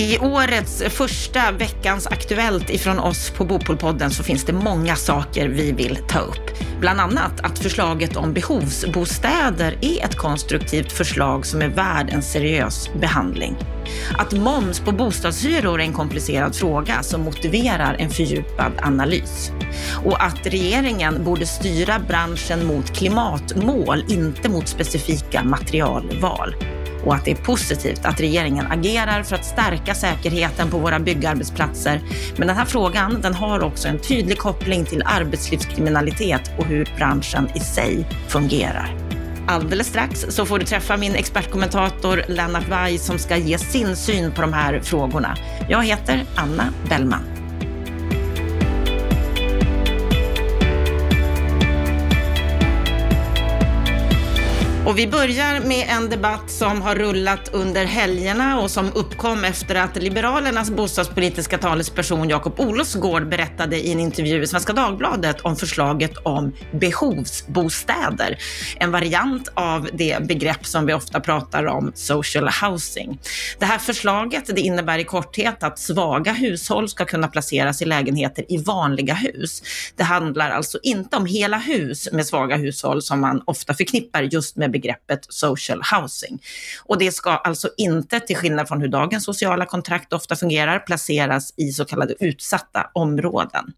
I årets första veckans Aktuellt ifrån oss på Bopolpodden så finns det många saker vi vill ta upp. Bland annat att förslaget om behovsbostäder är ett konstruktivt förslag som är värd en seriös behandling. Att moms på bostadshyror är en komplicerad fråga som motiverar en fördjupad analys. Och att regeringen borde styra branschen mot klimatmål, inte mot specifika materialval och att det är positivt att regeringen agerar för att stärka säkerheten på våra byggarbetsplatser. Men den här frågan den har också en tydlig koppling till arbetslivskriminalitet och hur branschen i sig fungerar. Alldeles strax så får du träffa min expertkommentator Lennart Weiss som ska ge sin syn på de här frågorna. Jag heter Anna Bellman. Och vi börjar med en debatt som har rullat under helgerna och som uppkom efter att Liberalernas bostadspolitiska talesperson Jakob Olofsgård berättade i en intervju i Svenska Dagbladet om förslaget om behovsbostäder. En variant av det begrepp som vi ofta pratar om, social housing. Det här förslaget det innebär i korthet att svaga hushåll ska kunna placeras i lägenheter i vanliga hus. Det handlar alltså inte om hela hus med svaga hushåll som man ofta förknippar just med begreppet social housing. Och det ska alltså inte, till skillnad från hur dagens sociala kontrakt ofta fungerar, placeras i så kallade utsatta områden.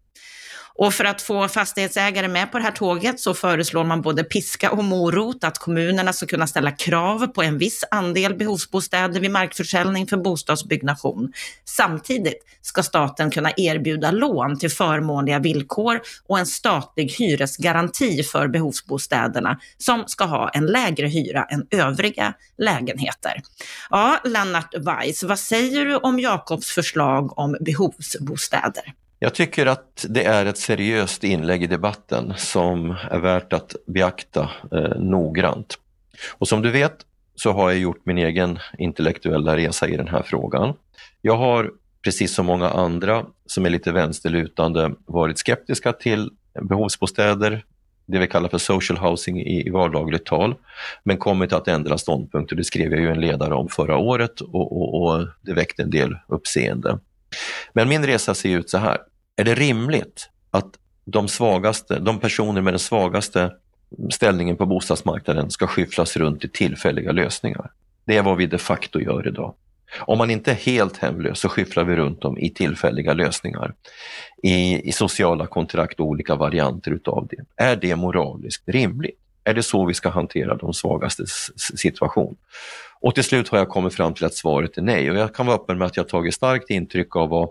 Och för att få fastighetsägare med på det här tåget så föreslår man både piska och morot, att kommunerna ska kunna ställa krav på en viss andel behovsbostäder vid markförsäljning för bostadsbyggnation. Samtidigt ska staten kunna erbjuda lån till förmånliga villkor och en statlig hyresgaranti för behovsbostäderna som ska ha en lägre hyra än övriga lägenheter. Ja, Lennart Weiss, vad säger du om Jakobs förslag om behovsbostäder? Jag tycker att det är ett seriöst inlägg i debatten som är värt att beakta eh, noggrant. Och som du vet så har jag gjort min egen intellektuella resa i den här frågan. Jag har, precis som många andra som är lite vänsterlutande, varit skeptiska till behovsbostäder, det vi kallar för social housing i, vardagligt tal, men kommit att ändra ståndpunkt och det skrev jag ju en ledare om förra året och, och, och det väckte en del uppseende. Men min resa ser ut så här. Är det rimligt att de svagaste, de personer med den svagaste ställningen på bostadsmarknaden ska skyfflas runt i tillfälliga lösningar? Det är vad vi de facto gör idag. Om man inte är helt hemlös så skyfflar vi runt dem i tillfälliga lösningar, i, i sociala kontrakt och olika varianter utav det. Är det moraliskt rimligt? Är det så vi ska hantera de svagastes situation? Och till slut har jag kommit fram till att svaret är nej och jag kan vara öppen med att jag tagit starkt intryck av vad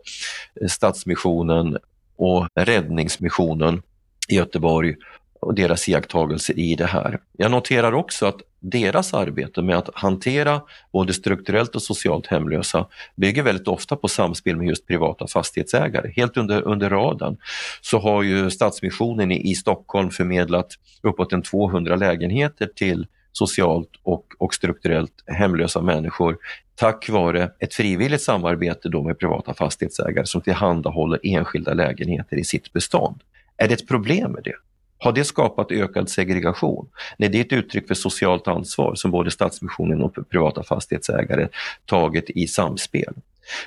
eh, Stadsmissionen och Räddningsmissionen i Göteborg och deras iakttagelser i det här. Jag noterar också att deras arbete med att hantera både strukturellt och socialt hemlösa bygger väldigt ofta på samspel med just privata fastighetsägare. Helt under, under radarn så har ju Stadsmissionen i, i Stockholm förmedlat uppåt en 200 lägenheter till socialt och, och strukturellt hemlösa människor tack vare ett frivilligt samarbete då med privata fastighetsägare som tillhandahåller enskilda lägenheter i sitt bestånd. Är det ett problem med det? Har det skapat ökad segregation? Nej, det är ett uttryck för socialt ansvar som både Stadsmissionen och privata fastighetsägare tagit i samspel.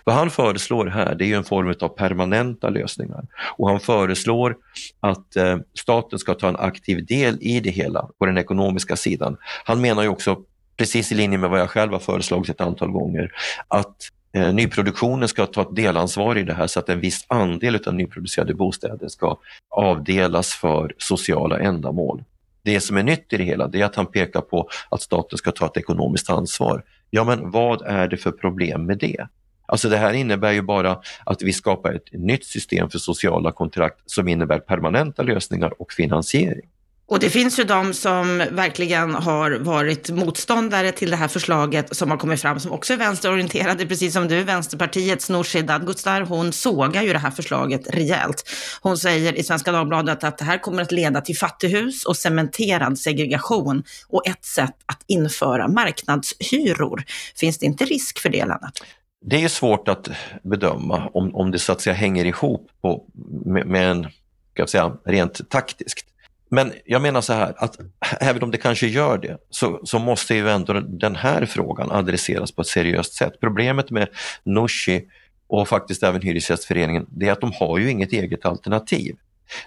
Vad han föreslår här det är en form av permanenta lösningar och han föreslår att eh, staten ska ta en aktiv del i det hela på den ekonomiska sidan. Han menar ju också, precis i linje med vad jag själv har föreslagit ett antal gånger, att eh, nyproduktionen ska ta ett delansvar i det här så att en viss andel av nyproducerade bostäder ska avdelas för sociala ändamål. Det som är nytt i det hela det är att han pekar på att staten ska ta ett ekonomiskt ansvar. Ja, men vad är det för problem med det? Alltså det här innebär ju bara att vi skapar ett nytt system för sociala kontrakt som innebär permanenta lösningar och finansiering. Och det finns ju de som verkligen har varit motståndare till det här förslaget som har kommit fram, som också är vänsterorienterade, precis som du. Vänsterpartiets Nooshi Dadgostar, hon sågar ju det här förslaget rejält. Hon säger i Svenska Dagbladet att det här kommer att leda till fattighus och cementerad segregation och ett sätt att införa marknadshyror. Finns det inte risk för det, Lennart? Det är svårt att bedöma om, om det så att säga hänger ihop på, med, med en, ska jag säga, rent taktiskt. Men jag menar så här, att även om det kanske gör det, så, så måste ju ändå den här frågan adresseras på ett seriöst sätt. Problemet med Nooshi och faktiskt även Hyresgästföreningen, det är att de har ju inget eget alternativ.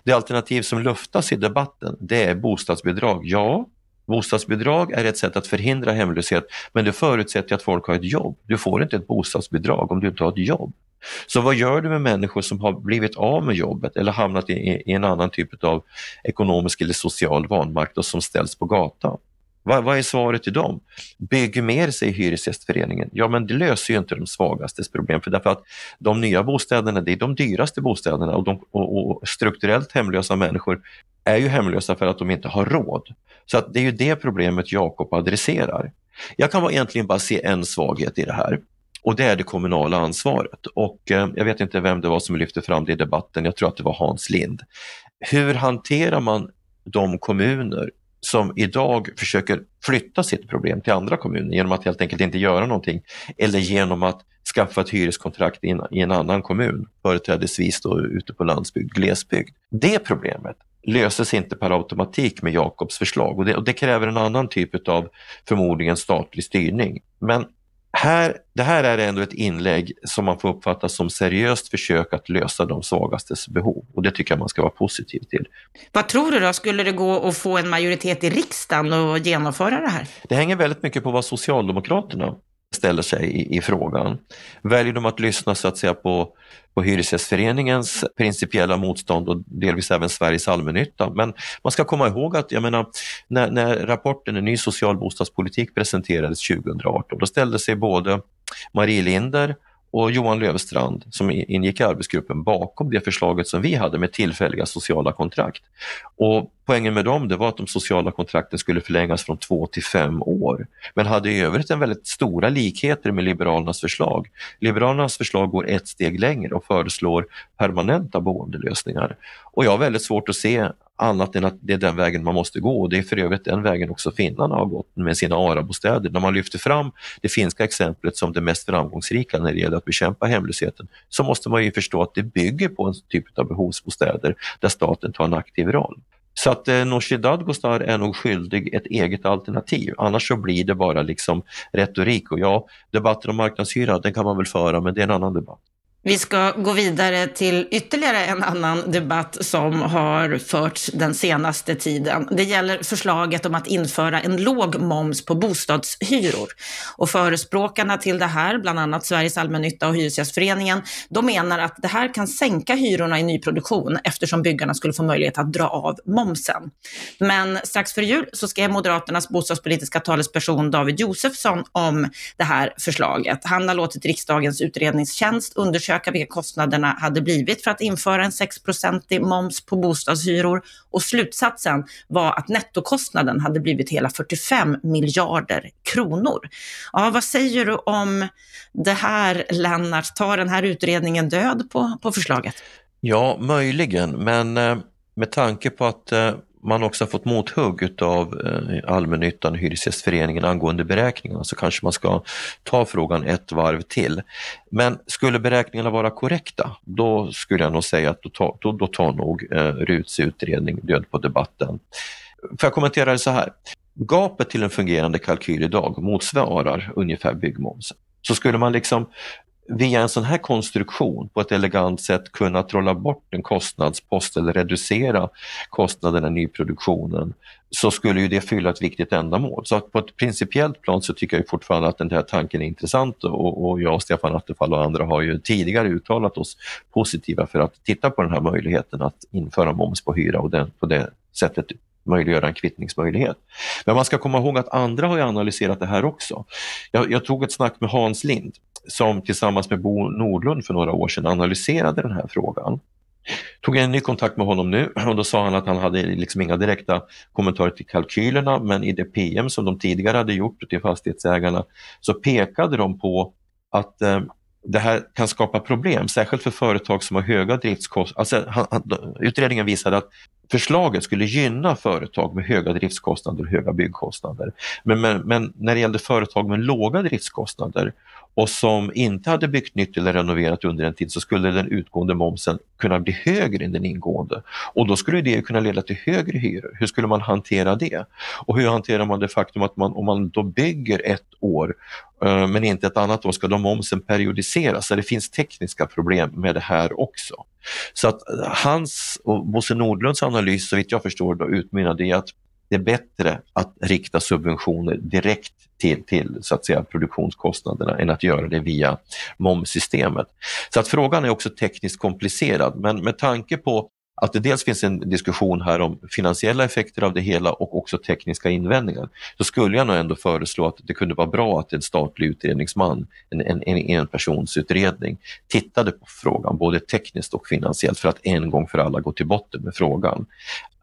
Det alternativ som luftas i debatten, det är bostadsbidrag. Ja, bostadsbidrag är ett sätt att förhindra hemlöshet, men det förutsätter att folk har ett jobb. Du får inte ett bostadsbidrag om du inte har ett jobb. Så vad gör du med människor som har blivit av med jobbet eller hamnat i, i en annan typ av ekonomisk eller social vanmakt och som ställs på gatan? Vad, vad, är svaret till dem? Bygg mer, säger Hyresgästföreningen. Ja, men det löser ju inte de svagastes problem, för därför att de nya bostäderna, det är de dyraste bostäderna och, de, och, och strukturellt hemlösa människor är ju hemlösa för att de inte har råd. Så att det är ju det problemet Jakob adresserar. Jag kan egentligen bara se en svaghet i det här och det är det kommunala ansvaret. Och eh, jag vet inte vem det var som lyfte fram det i debatten, jag tror att det var Hans Lind. Hur hanterar man de kommuner som idag försöker flytta sitt problem till andra kommuner genom att helt enkelt inte göra någonting eller genom att skaffa ett hyreskontrakt i en, i en annan kommun, företrädesvis då ute på landsbygd, glesbygd. Det problemet löses inte per automatik med Jakobs förslag och det, och det kräver en annan typ av förmodligen statlig styrning. Men här, det här är ändå ett inlägg som man får uppfatta som seriöst försök att lösa de svagastes behov och det tycker jag man ska vara positiv till. Vad tror du då, skulle det gå att få en majoritet i riksdagen och genomföra det här? Det hänger väldigt mycket på vad Socialdemokraterna ställer sig i, i, frågan. Väljer de att lyssna så att säga på, på Hyresgästföreningens principiella motstånd och delvis även Sveriges allmännytta. Men man ska komma ihåg att jag menar, när, när rapporten En ny social bostadspolitik presenterades 2018, då ställde sig både Marie Linder och Johan Löfstrand som ingick i arbetsgruppen bakom det förslaget som vi hade med tillfälliga sociala kontrakt. Och Poängen med dem det var att de sociala kontrakten skulle förlängas från två till fem år, men hade i övrigt en väldigt stora likheter med Liberalernas förslag. Liberalernas förslag går ett steg längre och föreslår permanenta boendelösningar. Och jag har väldigt svårt att se annat än att det är den vägen man måste gå och det är för övrigt den vägen också finnarna har gått med sina arabostäder. När man lyfter fram det finska exemplet som det mest framgångsrika när det gäller att bekämpa hemlösheten så måste man ju förstå att det bygger på en typ av behovsbostäder där staten tar en aktiv roll. Så att eh, Nooshi Dadgostar är nog skyldig ett eget alternativ. Annars så blir det bara liksom retorik. Och ja, debatten om marknadshyra, den kan man väl föra, men det är en annan debatt. Vi ska gå vidare till ytterligare en annan debatt som har förts den senaste tiden. Det gäller förslaget om att införa en låg moms på bostadshyror. Och förespråkarna till det här, bland annat Sveriges allmännytta och Hyresgästföreningen, de menar att det här kan sänka hyrorna i nyproduktion eftersom byggarna skulle få möjlighet att dra av momsen. Men strax före jul så skrev Moderaternas bostadspolitiska talesperson David Josefsson om det här förslaget. Han har låtit riksdagens utredningstjänst undersöka undersöka vilka kostnaderna hade blivit för att införa en 6-procentig moms på bostadshyror och slutsatsen var att nettokostnaden hade blivit hela 45 miljarder kronor. Ja, vad säger du om det här, Lennart? Tar den här utredningen död på, på förslaget? Ja, möjligen, men eh, med tanke på att eh, man också har fått mothugg av eh, allmännyttan och Hyresgästföreningen angående beräkningarna så kanske man ska ta frågan ett varv till. Men skulle beräkningarna vara korrekta, då skulle jag nog säga att då, tar, då, då tar nog eh, RUTs utredning död på debatten. Får jag kommentera det så här? Gapet till en fungerande kalkyl idag motsvarar ungefär byggmomsen. Så skulle man liksom via en sån här konstruktion på ett elegant sätt kunna trolla bort en kostnadspost eller reducera kostnaderna i nyproduktionen så skulle ju det fylla ett viktigt ändamål. Så på ett principiellt plan så tycker jag fortfarande att den här tanken är intressant och, och jag och Stefan Attefall och andra har ju tidigare uttalat oss positiva för att titta på den här möjligheten att införa moms på hyra och den, på det sättet möjliggöra en kvittningsmöjlighet. Men man ska komma ihåg att andra har analyserat det här också. Jag, jag tog ett snack med Hans Lind som tillsammans med Bo Nordlund för några år sedan analyserade den här frågan. Tog en ny kontakt med honom nu och då sa han att han hade liksom inga direkta kommentarer till kalkylerna men i det PM som de tidigare hade gjort till fastighetsägarna så pekade de på att eh, det här kan skapa problem, särskilt för företag som har höga driftskostnader. Alltså, utredningen visade att förslaget skulle gynna företag med höga driftskostnader och höga byggkostnader. Men, men, men, när det gällde företag med låga driftskostnader och som inte hade byggt nytt eller renoverat under en tid så skulle den utgående momsen kunna bli högre än den ingående. Och då skulle det kunna leda till högre hyror. Hur skulle man hantera det? Och hur hanterar man det faktum att man, om man då bygger ett år Eh, men inte ett annat år, ska då momsen periodiseras? Så det finns tekniska problem med det här också. Så att eh, hans och Bosse Nordlunds analys, så vitt jag förstår, då utmynnade i att det är bättre att rikta subventioner direkt till, till så att säga, produktionskostnaderna än att göra det via momssystemet. Så att frågan är också tekniskt komplicerad, men med tanke på att det dels finns en diskussion här om finansiella effekter av det hela och också tekniska invändningar, så skulle jag nog ändå föreslå att det kunde vara bra att en statlig utredningsman, en, en, en enpersonsutredning, tittade på frågan både tekniskt och finansiellt för att en gång för alla gå till botten med frågan.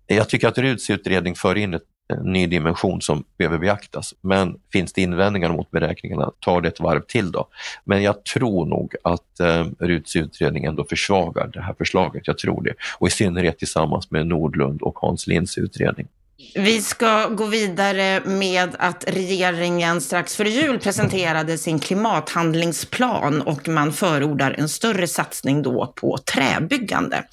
Jag tycker att Ruds utredning för in ett en ny dimension som behöver beaktas. Men finns det invändningar mot beräkningarna, tar det ett varv till då. Men jag tror nog att eh, Ruts utredning ändå försvagar det här förslaget. Jag tror det. Och i synnerhet tillsammans med Nordlund och Hans Linds utredning. Vi ska gå vidare med att regeringen strax före jul presenterade sin klimathandlingsplan och man förordar en större satsning då på träbyggande.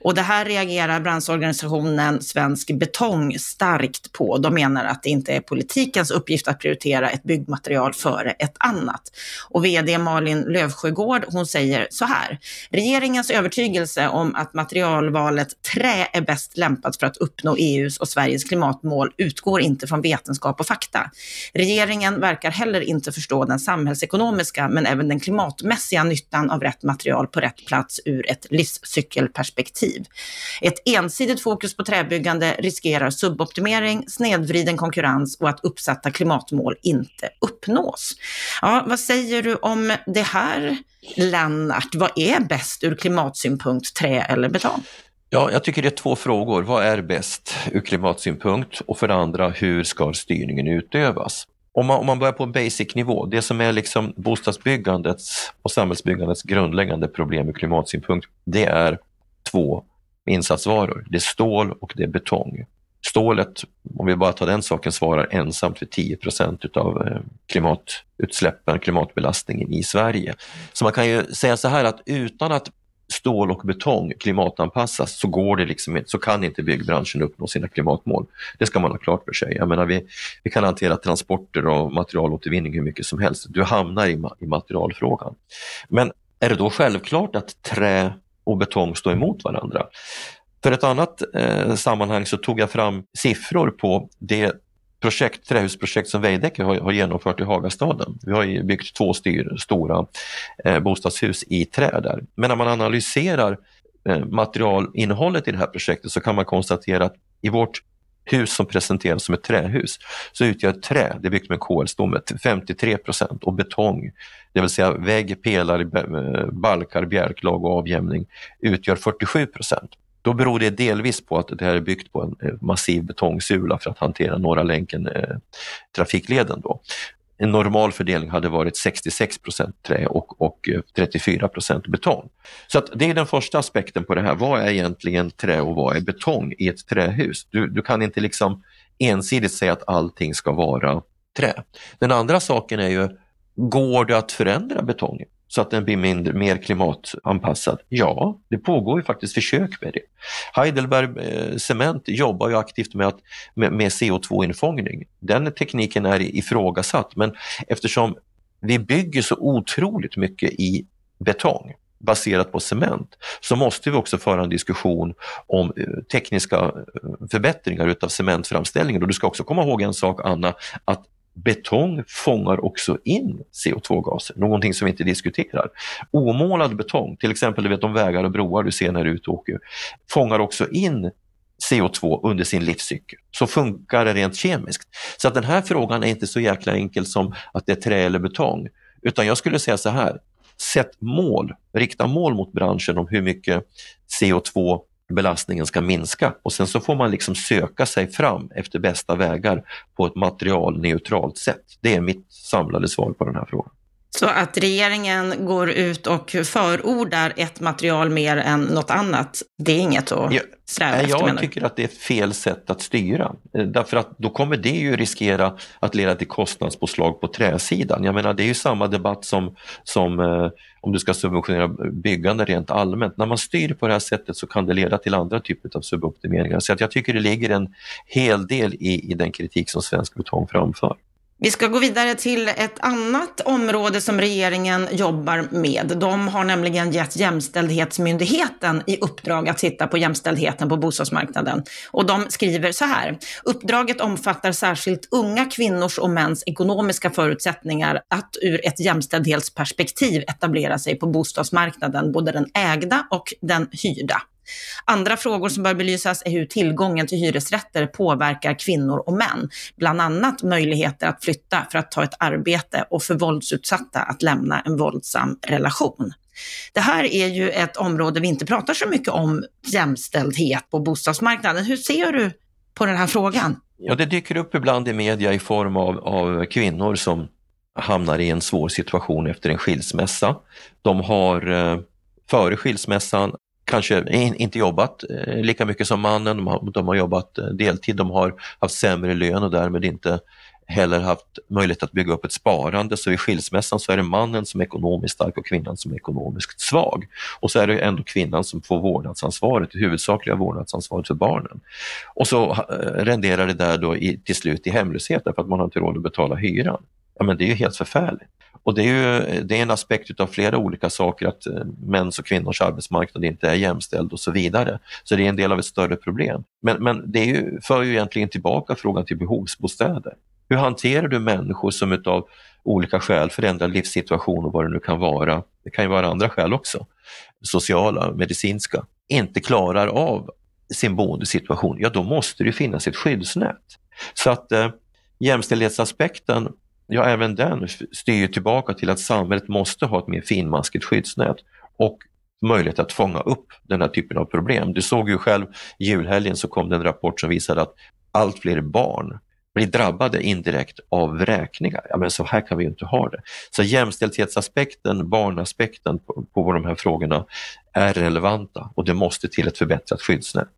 Och det här reagerar branschorganisationen Svensk Betong starkt på. De menar att det inte är politikens uppgift att prioritera ett byggmaterial före ett annat. Och vd Malin Lövsjögård, hon säger så här. Regeringens övertygelse om att materialvalet trä är bäst lämpat för att uppnå EUs och Sveriges klimatmål utgår inte från vetenskap och fakta. Regeringen verkar heller inte förstå den samhällsekonomiska men även den klimatmässiga nyttan av rätt material på rätt plats ur ett livscykelperspektiv. Ett ensidigt fokus på träbyggande riskerar suboptimering, snedvriden konkurrens och att uppsatta klimatmål inte uppnås. Ja, vad säger du om det här, Lennart? Vad är bäst ur klimatsynpunkt, trä eller betong? Ja, jag tycker det är två frågor. Vad är bäst ur klimatsynpunkt? Och för det andra, hur ska styrningen utövas? Om man, om man börjar på en basic-nivå, det som är liksom bostadsbyggandets och samhällsbyggandets grundläggande problem ur klimatsynpunkt, det är två insatsvaror. Det är stål och det är betong. Stålet, om vi bara tar den saken, svarar ensamt för 10 procent av eh, klimatutsläppen, klimatbelastningen i Sverige. Så man kan ju säga så här att utan att stål och betong klimatanpassas så går det liksom inte, så kan inte byggbranschen uppnå sina klimatmål. Det ska man ha klart för sig. Jag menar, vi, vi kan hantera transporter och materialåtervinning hur mycket som helst. Du hamnar i, i materialfrågan. Men är det då självklart att trä och betong står emot varandra? För ett annat eh, sammanhang så tog jag fram siffror på det projekt, trähusprojekt som Veidekke har, har, genomfört i Hagastaden. Vi har ju byggt två styr, stora eh, bostadshus i trä där. Men när man analyserar eh, materialinnehållet i det här projektet så kan man konstatera att i vårt hus som presenteras som ett trähus så utgör trä, det är byggt med kolstomme, 53 procent och betong, det vill säga vägg, pelare, balkar, bjälklag och avjämning utgör 47 procent. Då beror det delvis på att det här är byggt på en eh, massiv betongsula för att hantera Norra länken, eh, trafikleden. Eh, En normal fördelning hade varit 66% trä och, och 34 eh, betong. Så att det är den första aspekten på det här. Vad är egentligen trä och vad är betong i ett trähus? Du, du kan inte liksom ensidigt säga att allting ska vara trä. Den andra saken är ju, går det att förändra betongen? Så att den blir mindre, mer klimatanpassad? Ja, det pågår ju faktiskt försök med det. Heidelberg eh, Cement jobbar ju aktivt med, att, med, med CO2-infångning. Den tekniken är ifrågasatt men eftersom vi bygger så otroligt mycket i betong baserat på cement så måste vi också föra en diskussion om eh, tekniska eh, förbättringar utav cementframställningen. Och du ska också komma ihåg en sak Anna, att betong fångar också in CO2-gaser, någonting som vi inte diskuterar. Omålad betong, till exempel du vet, de vägar och broar du ser när du är ute och åker, fångar också in CO2 under sin livscykel. Så funkar det rent kemiskt. Så att den här frågan är inte så jäkla enkel som att det är trä eller betong. Utan jag skulle säga så här, sätt mål, rikta mål mot branschen om hur mycket CO2 belastningen ska minska och sen så får man liksom söka sig fram efter bästa vägar på ett materialneutralt sätt. Det är mitt samlade svar på den här frågan. Så att regeringen går ut och förordar ett material mer än något annat, det är inget att sträva jag, efter? Jag tycker att det är fel sätt att styra. Eh, därför att då kommer det ju riskera att leda till kostnadspåslag på träsidan. Jag menar det är ju samma debatt som, som eh, om du ska subventionera byggande rent allmänt. När man styr på det här sättet så kan det leda till andra typer av suboptimeringar. Så att jag tycker det ligger en hel del i, i den kritik som Svensk Betong framför. Vi ska gå vidare till ett annat område som regeringen jobbar med. De har nämligen gett Jämställdhetsmyndigheten i uppdrag att titta på jämställdheten på bostadsmarknaden. Och de skriver så här. Uppdraget omfattar särskilt unga kvinnors och mäns ekonomiska förutsättningar att ur ett jämställdhetsperspektiv etablera sig på bostadsmarknaden, både den ägda och den hyrda. Andra frågor som bör belysas är hur tillgången till hyresrätter påverkar kvinnor och män. Bland annat möjligheter att flytta för att ta ett arbete och för våldsutsatta att lämna en våldsam relation. Det här är ju ett område vi inte pratar så mycket om, jämställdhet på bostadsmarknaden. Hur ser du på den här frågan? Ja, det dyker upp ibland i media i form av, av kvinnor som hamnar i en svår situation efter en skilsmässa. De har eh, före skilsmässan kanske inte jobbat eh, lika mycket som mannen, de har, de har jobbat eh, deltid, de har haft sämre lön och därmed inte heller haft möjlighet att bygga upp ett sparande. Så vid skilsmässan så är det mannen som är ekonomiskt stark och kvinnan som är ekonomiskt svag. Och så är det ändå kvinnan som får vårdnadsansvaret, det huvudsakliga vårdnadsansvaret för barnen. Och så eh, renderar det där då i, till slut i hemlöshet därför att man har inte råd att betala hyran. Ja men det är ju helt förfärligt. Och det är, ju, det är en aspekt av flera olika saker att eh, mäns och kvinnors arbetsmarknad inte är jämställd och så vidare. Så det är en del av ett större problem. Men, men det är ju, för ju egentligen tillbaka frågan till behovsbostäder. Hur hanterar du människor som utav olika skäl förändrar livssituation och vad det nu kan vara, det kan ju vara andra skäl också, sociala, medicinska, inte klarar av sin boendesituation, ja då måste det finnas ett skyddsnät. Så att eh, jämställdhetsaspekten ja även den styr tillbaka till att samhället måste ha ett mer finmaskigt skyddsnät och möjlighet att fånga upp den här typen av problem. Du såg ju själv i julhelgen så kom det en rapport som visade att allt fler barn blir drabbade indirekt av vräkningar. Ja, men så här kan vi ju inte ha det. Så jämställdhetsaspekten, barnaspekten på, på de här frågorna är relevanta och det måste till ett förbättrat skyddsnät.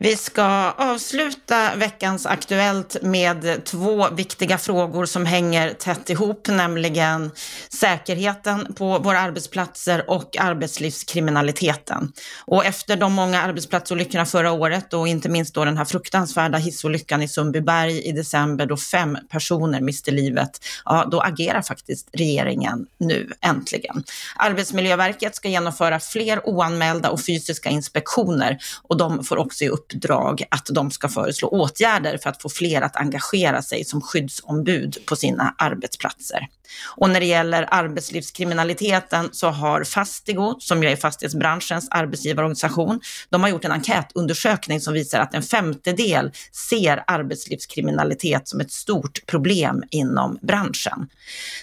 Vi ska avsluta veckans Aktuellt med två viktiga frågor som hänger tätt ihop, nämligen säkerheten på våra arbetsplatser och arbetslivskriminaliteten. Och efter de många arbetsplatsolyckorna förra året och inte minst då den här fruktansvärda hissolyckan i Sundbyberg i december då fem personer miste livet, ja då agerar faktiskt regeringen nu äntligen. Arbetsmiljöverket ska genomföra fler oanmälda och fysiska inspektioner och de får också i upp uppdrag att de ska föreslå åtgärder för att få fler att engagera sig som skyddsombud på sina arbetsplatser. Och när det gäller arbetslivskriminaliteten så har Fastigo, som ju är fastighetsbranschens arbetsgivarorganisation, de har gjort en enkätundersökning som visar att en femtedel ser arbetslivskriminalitet som ett stort problem inom branschen.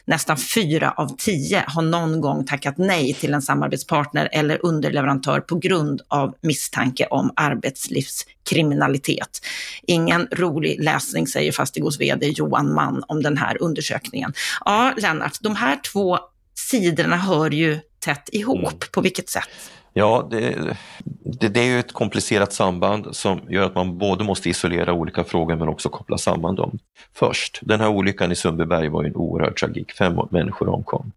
Nästan fyra av tio har någon gång tackat nej till en samarbetspartner eller underleverantör på grund av misstanke om arbetslivskriminalitet. Ingen rolig läsning, säger Fastigos VD Johan Mann om den här undersökningen. Ja, Lennart, de här två sidorna hör ju tätt ihop. Mm. På vilket sätt? Ja, det, det, det, är ju ett komplicerat samband som gör att man både måste isolera olika frågor men också koppla samman dem. Först, den här olyckan i Sundbyberg var ju en oerhörd tragik. Fem människor omkom.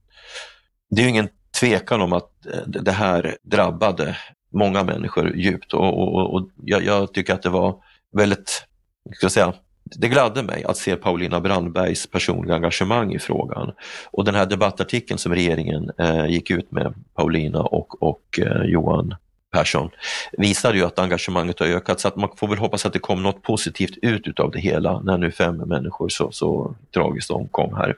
Det är ju ingen tvekan om att eh, det här drabbade många människor djupt och, och, och jag, jag, tycker att det var väldigt, ska jag säga, det gladde mig att se Paulina Brandbergs personliga engagemang i frågan. Och den här debattartikeln som regeringen eh, gick ut med, Paulina och, och eh, Johan Persson, visade ju att engagemanget har ökat så att man får väl hoppas att det kom något positivt ut utav det hela när nu fem människor så, så tragiskt omkom här.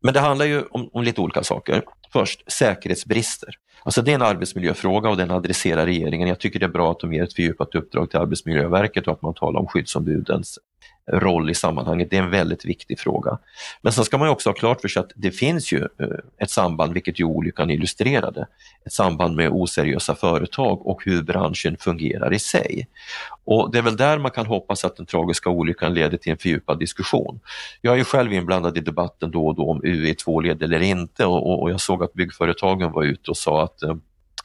Men det handlar ju om, om lite olika saker. Först säkerhetsbrister. Alltså det är en arbetsmiljöfråga och den adresserar regeringen. Jag tycker det är bra att de ger ett fördjupat uppdrag till Arbetsmiljöverket och att man talar om skyddsombudens roll i sammanhanget. Det är en väldigt viktig fråga. Men sen ska man också ha klart för sig att det finns ju eh, ett samband, vilket ju olyckan illustrerade, ett samband med oseriösa företag och hur branschen fungerar i sig. Och Det är väl där man kan hoppas att den tragiska olyckan leder till en fördjupad diskussion. Jag är ju själv inblandad i debatten då och då om UE2-led eller inte och, och, jag såg att byggföretagen var ute och sa att eh,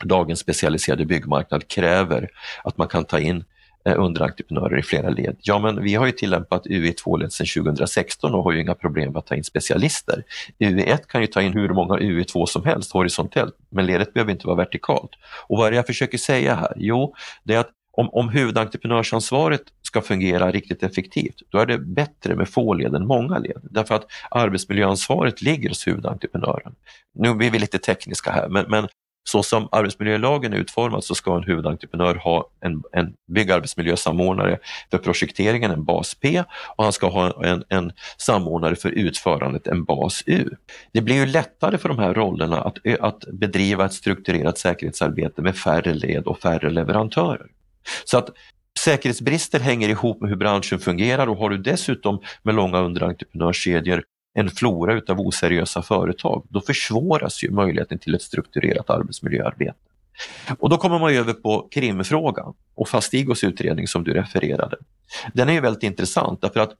dagens specialiserade byggmarknad kräver att man kan ta in Eh, underentreprenörer i flera led. Ja, men vi har ju tillämpat UE2-led sedan 2016 och har ju inga problem med att ta in specialister. UE1 kan ju ta in hur många UE2 som helst horisontellt, men ledet behöver inte vara vertikalt. Och vad är det jag försöker säga här? Jo, det är att om, om huvudentreprenörsansvaret ska fungera riktigt effektivt, då är det bättre med få led än många led. Därför att arbetsmiljöansvaret ligger hos huvudentreprenören. Nu blir vi lite tekniska här, men, men så som arbetsmiljölagen är utformad så ska en huvudentreprenör ha en, en byggarbetsmiljösamordnare för projekteringen, en bas P, och han ska ha en, en samordnare för utförandet, en bas U. Det blir ju lättare för de här rollerna att, att bedriva ett strukturerat säkerhetsarbete med färre led och färre leverantörer. Så att säkerhetsbrister hänger ihop med hur branschen fungerar och har du dessutom med långa underentreprenörskedjor en flora utav oseriösa företag, då försvåras ju möjligheten till ett strukturerat arbetsmiljöarbete. Och då kommer man över på krimfrågan och Fastigos utredning som du refererade. Den är ju väldigt intressant därför att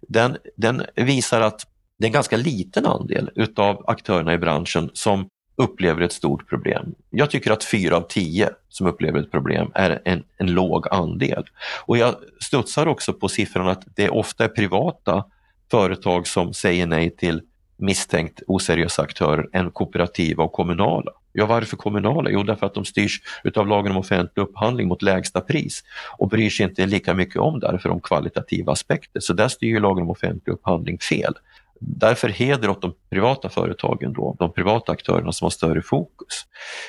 den, den visar att det är en ganska liten andel utav aktörerna i branschen som upplever ett stort problem. Jag tycker att fyra av tio som upplever ett problem är en, en låg andel. Och jag studsar också på siffran att det ofta är privata företag som säger nej till misstänkt oseriösa aktörer än kooperativa och kommunala. Ja, varför kommunala? Jo, därför att de styrs utav lagen om offentlig upphandling mot lägsta pris och bryr sig inte lika mycket om därför om kvalitativa aspekter. Så där styr lagen om offentlig upphandling fel. Därför heder åt de privata företagen då, de privata aktörerna som har större fokus.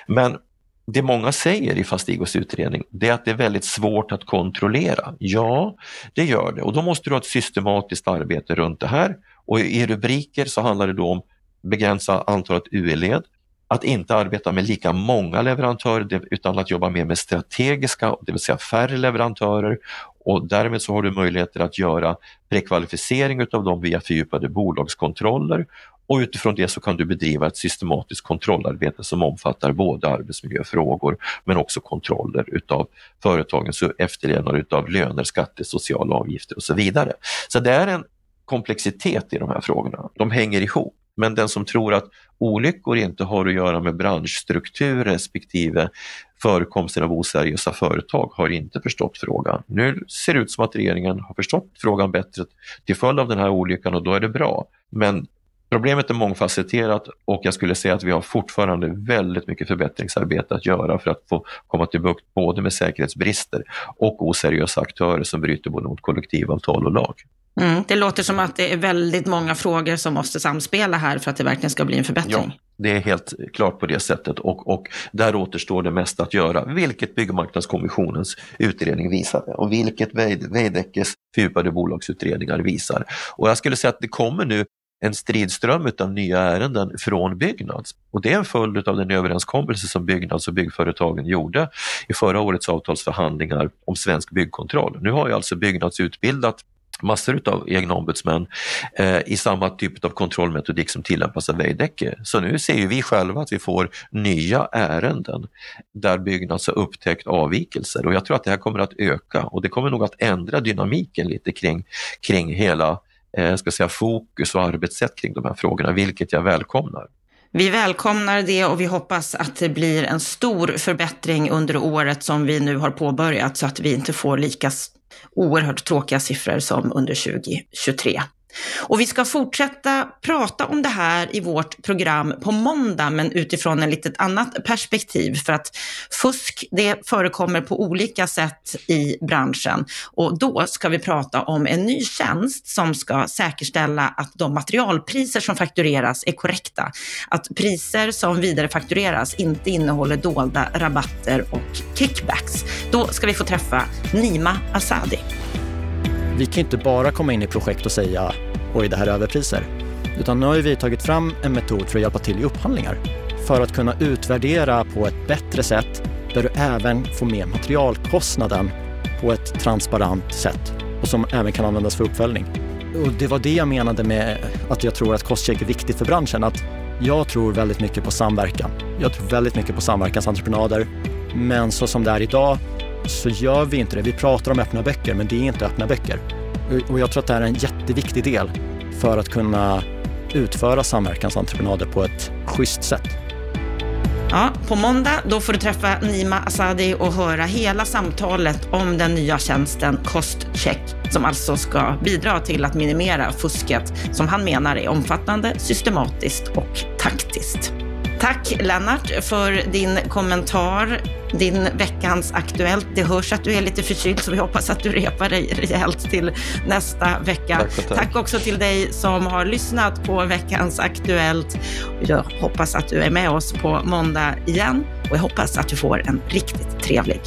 Men det många säger i Fastigos utredning, det är att det är väldigt svårt att kontrollera. Ja, det gör det och då måste du ha ett systematiskt arbete runt det här. Och i rubriker så handlar det då om begränsa antalet UE-led, att inte arbeta med lika många leverantörer utan att jobba mer med strategiska, det vill säga färre leverantörer och därmed så har du möjligheter att göra prekvalificering utav dem via fördjupade bolagskontroller och utifrån det så kan du bedriva ett systematiskt kontrollarbete som omfattar både arbetsmiljöfrågor men också kontroller utav företagens efterlevnad utav löner, skatter, sociala avgifter och så vidare. Så det är en komplexitet i de här frågorna. De hänger ihop. Men den som tror att olyckor inte har att göra med branschstruktur respektive förekomsten av oseriösa företag har inte förstått frågan. Nu ser det ut som att regeringen har förstått frågan bättre till följd av den här olyckan och då är det bra. Men Problemet är mångfacetterat och jag skulle säga att vi har fortfarande väldigt mycket förbättringsarbete att göra för att få komma till bukt både med säkerhetsbrister och oseriösa aktörer som bryter både mot kollektivavtal och lag. Mm, det låter som att det är väldigt många frågor som måste samspela här för att det verkligen ska bli en förbättring. Ja, det är helt klart på det sättet och, och där återstår det mest att göra, vilket Byggmarknadskommissionens utredning visade och vilket Veidekkes fördjupade bolagsutredningar visar. Och jag skulle säga att det kommer nu en stridström av nya ärenden från Byggnads. Och det är en följd av den överenskommelse som Byggnads och byggföretagen gjorde i förra årets avtalsförhandlingar om svensk byggkontroll. Nu har ju alltså Byggnads utbildat massor av egna ombudsmän eh, i samma typ av kontrollmetodik som tillämpas av Veidekke. Så nu ser ju vi själva att vi får nya ärenden där Byggnads har upptäckt avvikelser och jag tror att det här kommer att öka och det kommer nog att ändra dynamiken lite kring, kring hela eh, Eh, ska säga, fokus och arbetssätt kring de här frågorna, vilket jag välkomnar. Vi välkomnar det och vi hoppas att det blir en stor förbättring under året som vi nu har påbörjat så att vi inte får lika oerhört tråkiga siffror som under 2023. Och vi ska fortsätta prata om det här i vårt program på måndag, men utifrån ett litet annat perspektiv. För att fusk, det förekommer på olika sätt i branschen. Och då ska vi prata om en ny tjänst som ska säkerställa att de materialpriser som faktureras är korrekta. Att priser som vidarefaktureras inte innehåller dolda rabatter och kickbacks. Då ska vi få träffa Nima Asadi. Vi kan inte bara komma in i projekt och säga oj, det här är överpriser. Utan nu har vi tagit fram en metod för att hjälpa till i upphandlingar. För att kunna utvärdera på ett bättre sätt där du även får med materialkostnaden på ett transparent sätt. och som även kan användas för uppföljning. Och det var det jag menade med att jag tror att kostcheck är viktigt för branschen. Att jag tror väldigt mycket på samverkan. Jag tror väldigt mycket på samverkansentreprenader. Men så som det är idag så gör vi inte det. Vi pratar om öppna böcker, men det är inte öppna böcker. Och jag tror att det här är en jätteviktig del för att kunna utföra samverkansentreprenader på ett schysst sätt. Ja, på måndag då får du träffa Nima Asadi och höra hela samtalet om den nya tjänsten Kostcheck, som alltså ska bidra till att minimera fusket som han menar är omfattande, systematiskt och taktiskt. Tack Lennart för din kommentar, din veckans Aktuellt. Det hörs att du är lite förkyld så vi hoppas att du repar dig rejält till nästa vecka. Tack, tack. tack också till dig som har lyssnat på veckans Aktuellt. Jag hoppas att du är med oss på måndag igen och jag hoppas att du får en riktigt trevlig